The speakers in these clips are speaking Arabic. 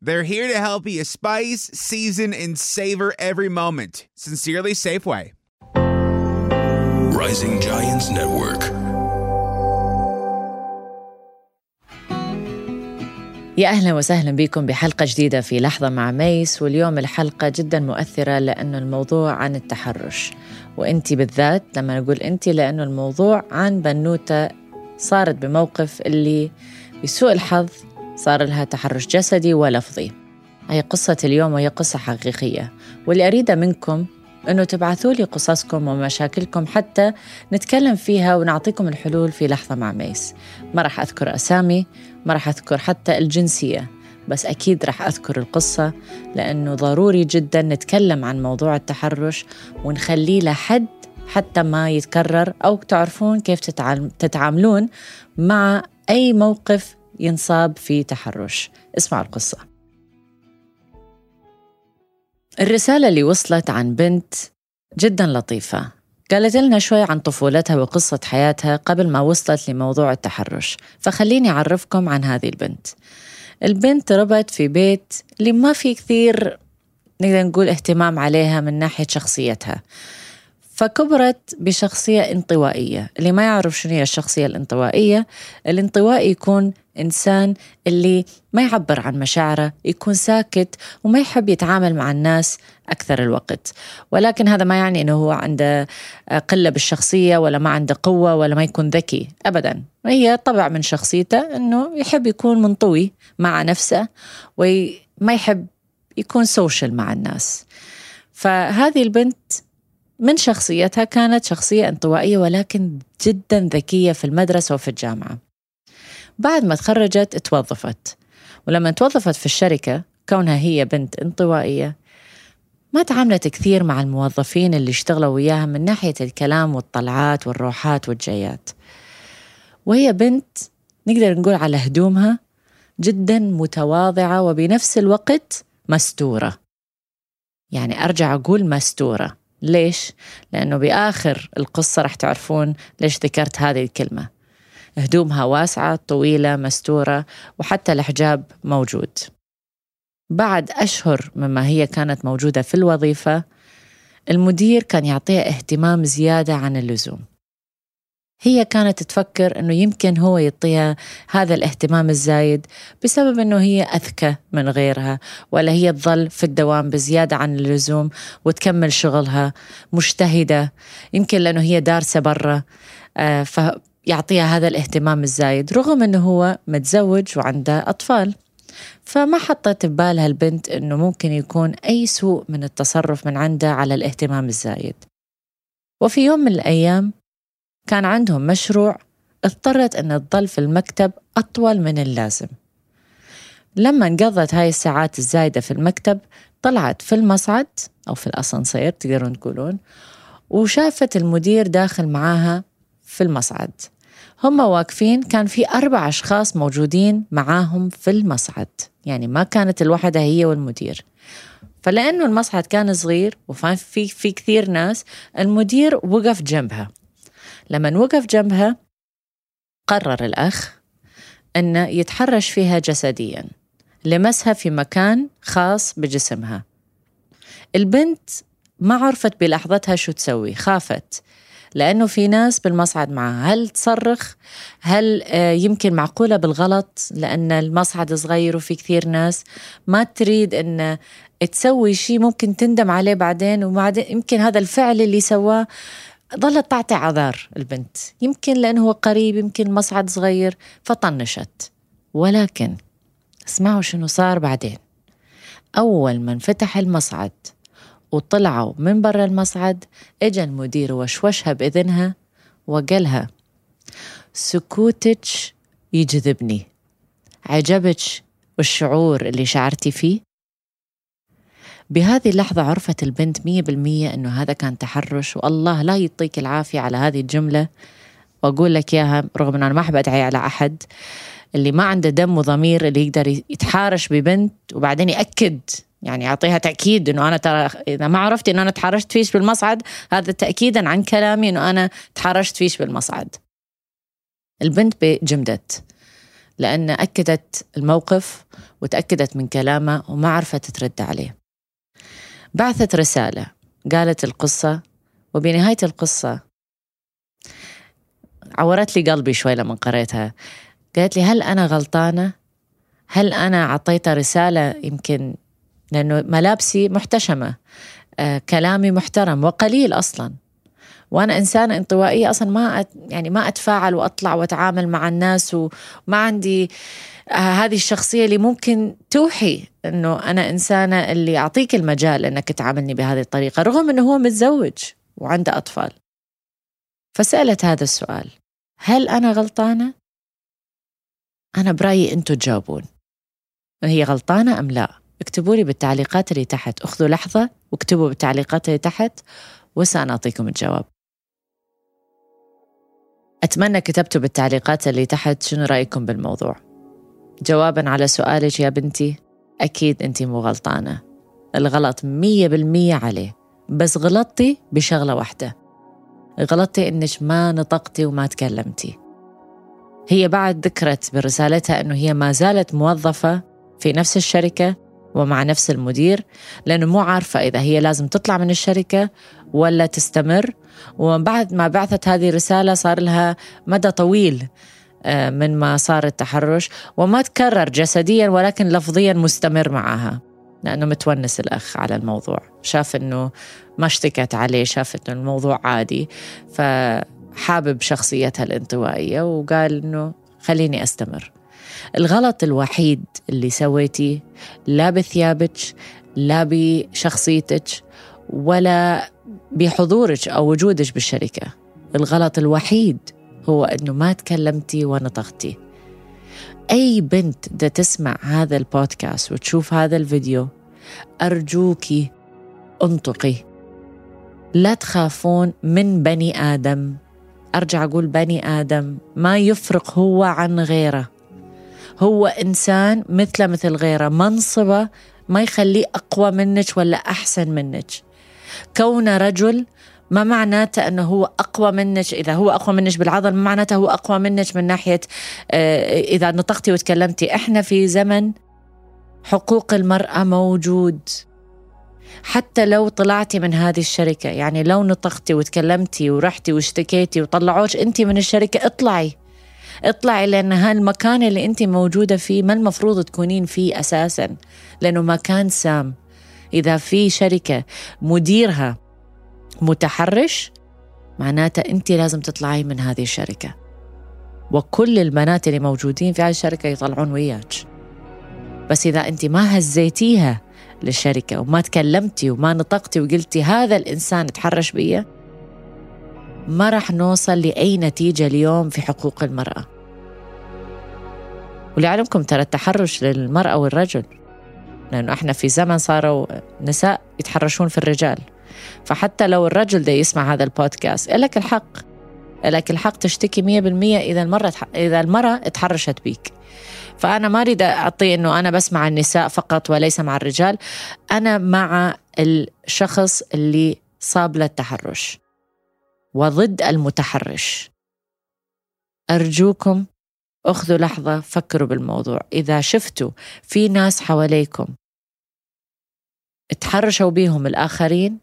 They're here to help you spice, season, and savor every moment. Sincerely, Safeway. Rising Giants Network. يا أهلا وسهلا بكم بحلقة جديدة في لحظة مع ميس واليوم الحلقة جدا مؤثرة لأنه الموضوع عن التحرش وأنت بالذات لما نقول أنت لأنه الموضوع عن بنوتة صارت بموقف اللي بسوء الحظ صار لها تحرش جسدي ولفظي. هي قصة اليوم وهي قصة حقيقية. واللي أريده منكم أنه تبعثوا لي قصصكم ومشاكلكم حتى نتكلم فيها ونعطيكم الحلول في لحظة مع ميس. ما راح أذكر أسامي ما راح أذكر حتى الجنسية بس أكيد راح أذكر القصة لأنه ضروري جدا نتكلم عن موضوع التحرش ونخليه لحد حتى ما يتكرر أو تعرفون كيف تتعاملون مع أي موقف ينصاب في تحرش. اسمعوا القصة. الرسالة اللي وصلت عن بنت جدا لطيفة. قالت لنا شوي عن طفولتها وقصة حياتها قبل ما وصلت لموضوع التحرش. فخليني أعرفكم عن هذه البنت. البنت ربت في بيت اللي ما في كثير نقدر نقول اهتمام عليها من ناحية شخصيتها. فكبرت بشخصية انطوائية. اللي ما يعرف شنو هي الشخصية الانطوائية الانطوائي يكون إنسان اللي ما يعبر عن مشاعره يكون ساكت وما يحب يتعامل مع الناس أكثر الوقت. ولكن هذا ما يعني أنه هو عنده قلة بالشخصية ولا ما عنده قوة ولا ما يكون ذكي أبدا. هي طبع من شخصيته أنه يحب يكون منطوي مع نفسه وما يحب يكون سوشل مع الناس. فهذه البنت من شخصيتها كانت شخصية انطوائية ولكن جدا ذكية في المدرسة وفي الجامعة. بعد ما تخرجت توظفت. ولما توظفت في الشركة كونها هي بنت انطوائية ما تعاملت كثير مع الموظفين اللي اشتغلوا وياها من ناحية الكلام والطلعات والروحات والجيات وهي بنت نقدر نقول على هدومها جدا متواضعة وبنفس الوقت مستورة. يعني أرجع أقول مستورة. ليش؟ لأنه بآخر القصة رح تعرفون ليش ذكرت هذه الكلمة. هدومها واسعة طويلة مستورة وحتى الحجاب موجود. بعد أشهر مما هي كانت موجودة في الوظيفة المدير كان يعطيها اهتمام زيادة عن اللزوم. هي كانت تفكر إنه يمكن هو يعطيها هذا الاهتمام الزايد بسبب إنه هي أذكى من غيرها ولا هي تظل في الدوام بزيادة عن اللزوم وتكمل شغلها مجتهدة يمكن لأنه هي دارسة برا. فيعطيها هذا الاهتمام الزايد رغم إنه هو متزوج وعنده أطفال. فما حطت ببالها البنت إنه ممكن يكون أي سوء من التصرف من عنده على الاهتمام الزايد. وفي يوم من الأيام كان عندهم مشروع اضطرت أن تظل في المكتب أطول من اللازم. لما انقضت هاي الساعات الزايدة في المكتب طلعت في المصعد أو في الأسانسير تقدرون تقولون وشافت المدير داخل معاها في المصعد. هم واقفين كان في أربع أشخاص موجودين معاهم في المصعد. يعني ما كانت الوحدة هي والمدير. فلأنه المصعد كان صغير وفي في كثير ناس المدير وقف جنبها. لما وقف جنبها قرر الأخ أنه يتحرش فيها جسديا لمسها في مكان خاص بجسمها. البنت ما عرفت بلحظتها شو تسوي خافت. لأنه في ناس بالمصعد معها هل تصرخ؟ هل آه، يمكن معقولة بالغلط؟ لأن المصعد صغير وفي كثير ناس. ما تريد أن تسوي شيء ممكن تندم عليه بعدين وبعدين يمكن هذا الفعل اللي سواه ظلت تعطي عذار البنت. يمكن لأنه هو قريب يمكن مصعد صغير فطنشت. ولكن اسمعوا شنو صار بعدين. أول ما انفتح المصعد وطلعوا من برا المصعد اجى المدير وشوشها بإذنها وقالها سكوتك يجذبني. عجبك الشعور اللي شعرتي فيه؟ بهذه اللحظة عرفت البنت مية بالمية أنه هذا كان تحرش والله لا يعطيك العافية على هذه الجملة. وأقول لك إياها رغم أنه أنا ما أحب أدعي على أحد اللي ما عنده دم وضمير اللي يقدر يتحارش ببنت وبعدين يأكد يعني يعطيها تأكيد إنه أنا ترى إذا ما عرفتي إنه أنا تحرشت فيش بالمصعد هذا تأكيدا عن كلامي إنه أنا تحرشت فيش بالمصعد. البنت جمدت لأن أكدت الموقف وتأكدت من كلامه وما عرفت ترد عليه. بعثت رسالة قالت القصة وبنهاية القصة عورت لي قلبي شوي لما قريتها. قالت لي هل أنا غلطانة؟ هل أنا أعطيتها رسالة يمكن لأنه ملابسي محتشمة آه كلامي محترم وقليل أصلا. وأنا إنسانة انطوائية أصلا ما أت يعني ما أتفاعل وأطلع وأتعامل مع الناس وما عندي آه هذه الشخصية اللي ممكن توحي إنه أنا إنسانة اللي أعطيك المجال إنك تعاملني بهذه الطريقة رغم إنه هو متزوج وعنده أطفال. فسألت هذا السؤال هل أنا غلطانة؟ أنا برأيي أنتم تجاوبون. هي غلطانة أم لا؟ اكتبوا لي بالتعليقات اللي تحت. أخذوا لحظة واكتبوا بالتعليقات اللي تحت وسأعطيكم الجواب. أتمنى كتبتوا بالتعليقات اللي تحت شنو رأيكم بالموضوع. جوابا على سؤالك يا بنتي أكيد أنت مو غلطانة. الغلط مية بالمية عليه. بس غلطتي بشغلة واحدة. غلطتي إنك ما نطقتي وما تكلمتي. هي بعد ذكرت برسالتها أنه هي ما زالت موظفة في نفس الشركة ومع نفس المدير لأنه مو عارفة إذا هي لازم تطلع من الشركة ولا تستمر. وبعد ما بعثت هذه الرسالة صار لها مدى طويل آه، من ما صار التحرش وما تكرر جسديا ولكن لفظيا مستمر معها. لأنه متونس الأخ على الموضوع. شاف أنه ما اشتكت عليه شاف أنه الموضوع عادي. فحابب شخصيتها الانطوائية وقال أنه خليني أستمر. الغلط الوحيد اللي سويتيه لا بثيابك لا بشخصيتك ولا بحضورك أو وجودك بالشركة. الغلط الوحيد هو أنه ما تكلمتي ونطقتي أي بنت دا تسمع هذا البودكاست وتشوف هذا الفيديو أرجوكي انطقي. لا تخافون من بني آدم. أرجع أقول بني آدم ما يفرق هو عن غيره. هو إنسان مثله مثل غيره. منصبه ما يخليه أقوى منك ولا أحسن منك. كونه رجل ما معناته أنه هو أقوى منك. إذا هو أقوى منك بالعضل ما معناته هو أقوى منك من ناحية آه، إذا نطقتي وتكلمتي. إحنا في زمن حقوق المرأة موجود. حتى لو طلعتي من هذه الشركة يعني لو نطقتي وتكلمتي ورحتي واشتكيتي وطلعوش انت من الشركة اطلعي. اطلعي لأن هالمكان اللي أنت موجودة فيه ما المفروض تكونين فيه أساسا؟ لأنه مكان سام. إذا في شركة مديرها متحرش معناته أنت لازم تطلعي من هذه الشركة. وكل البنات اللي موجودين في هذه الشركة يطلعون وياك. بس إذا أنت ما هزيتيها للشركة وما تكلمتي وما نطقتي وقلتي هذا الإنسان تحرش بيا ما راح نوصل لأي نتيجة اليوم في حقوق المرأة. ولعلمكم ترى التحرش للمرأة والرجل لأنه إحنا في زمن صاروا نساء يتحرشون في الرجال. فحتى لو الرجل ده يسمع هذا البودكاست لك الحق. لك الحق تشتكي مية بالمية إذا المرة إذا المرأة تحرشت بيك. فأنا ما أريد أعطي إنه أنا بس مع النساء فقط وليس مع الرجال أنا مع الشخص اللي صاب له التحرش. وضد المتحرش. أرجوكم أخذوا لحظة فكروا بالموضوع. إذا شفتوا في ناس حواليكم تحرشوا بيهم الآخرين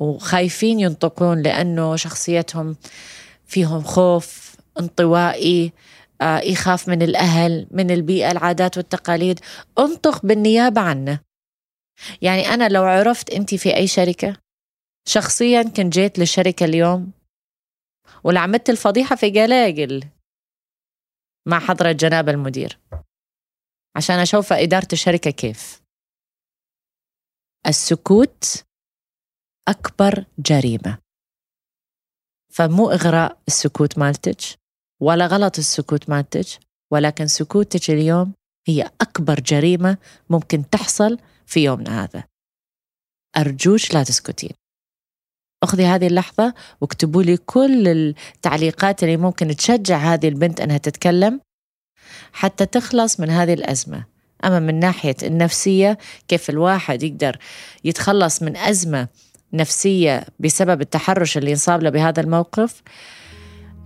وخايفين ينطقون لأنه شخصيتهم فيهم خوف انطوائي آه يخاف من الأهل من البيئة العادات والتقاليد. انطق بالنيابة عنه. يعني أنا لو عرفت أنت في أي شركة شخصيا كنت جيت للشركة اليوم ولعملت الفضيحة في قلاقل مع حضرة جناب المدير عشان أشوف إدارة الشركة كيف. السكوت أكبر جريمة. فمو إغراء السكوت مالتك ولا غلط السكوت مالتك ولكن سكوتك اليوم هي أكبر جريمة ممكن تحصل في يومنا هذا. أرجوش لا تسكتين. أخذي هذه اللحظة واكتبوا لي كل التعليقات اللي ممكن تشجع هذه البنت أنها تتكلم حتى تخلص من هذه الأزمة. أما من ناحية النفسية كيف الواحد يقدر يتخلص من أزمة نفسية بسبب التحرش اللي انصاب له بهذا الموقف؟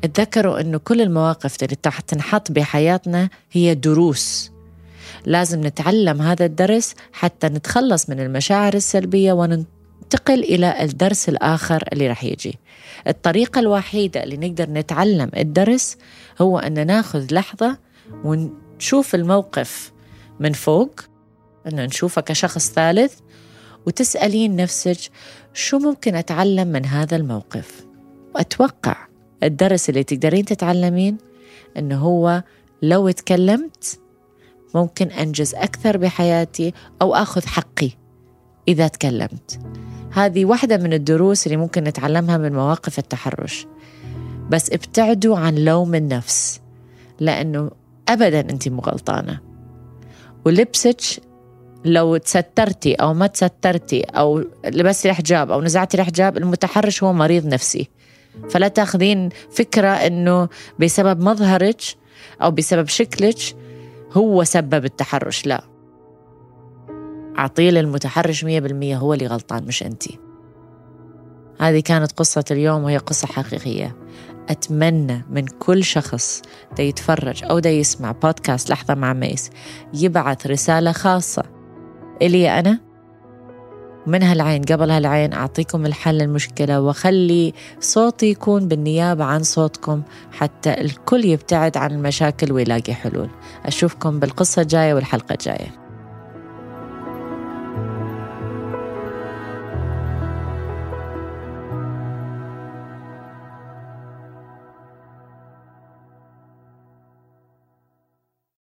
اتذكروا أنه كل المواقف اللي تنحط بحياتنا هي دروس. لازم نتعلم هذا الدرس حتى نتخلص من المشاعر السلبية وننتقل إلى الدرس الآخر اللي رح يجي. الطريقة الوحيدة اللي نقدر نتعلم الدرس هو أن ناخذ لحظة ونشوف الموقف من فوق أنه نشوفه كشخص ثالث وتسألين نفسك شو ممكن أتعلم من هذا الموقف. وأتوقع الدرس اللي تقدرين تتعلمين أنه هو لو تكلمت ممكن أنجز أكثر بحياتي أو أخذ حقي إذا تكلمت هذه واحدة من الدروس اللي ممكن نتعلمها من مواقف التحرش. بس ابتعدوا عن لوم النفس لأنه أبدا أنت مو غلطانة. ولبسك لو تسترتي أو ما تسترتي أو لبستي الحجاب أو نزعتي الحجاب المتحرش هو مريض نفسي. فلا تأخذين فكرة أنه بسبب مظهرك أو بسبب شكلك هو سبب التحرش لا. أعطيه للمتحرش مية بالمية هو اللي غلطان مش أنت. هذه كانت قصة اليوم وهي قصة حقيقية. أتمنى من كل شخص دا يتفرج أو دا يسمع بودكاست لحظة مع ميس يبعث رسالة خاصة. إلي أنا من هالعين قبل هالعين أعطيكم الحل للمشكلة وخلي صوتي يكون بالنيابة عن صوتكم حتى الكل يبتعد عن المشاكل ويلاقي حلول. أشوفكم بالقصة الجاية والحلقة الجاية.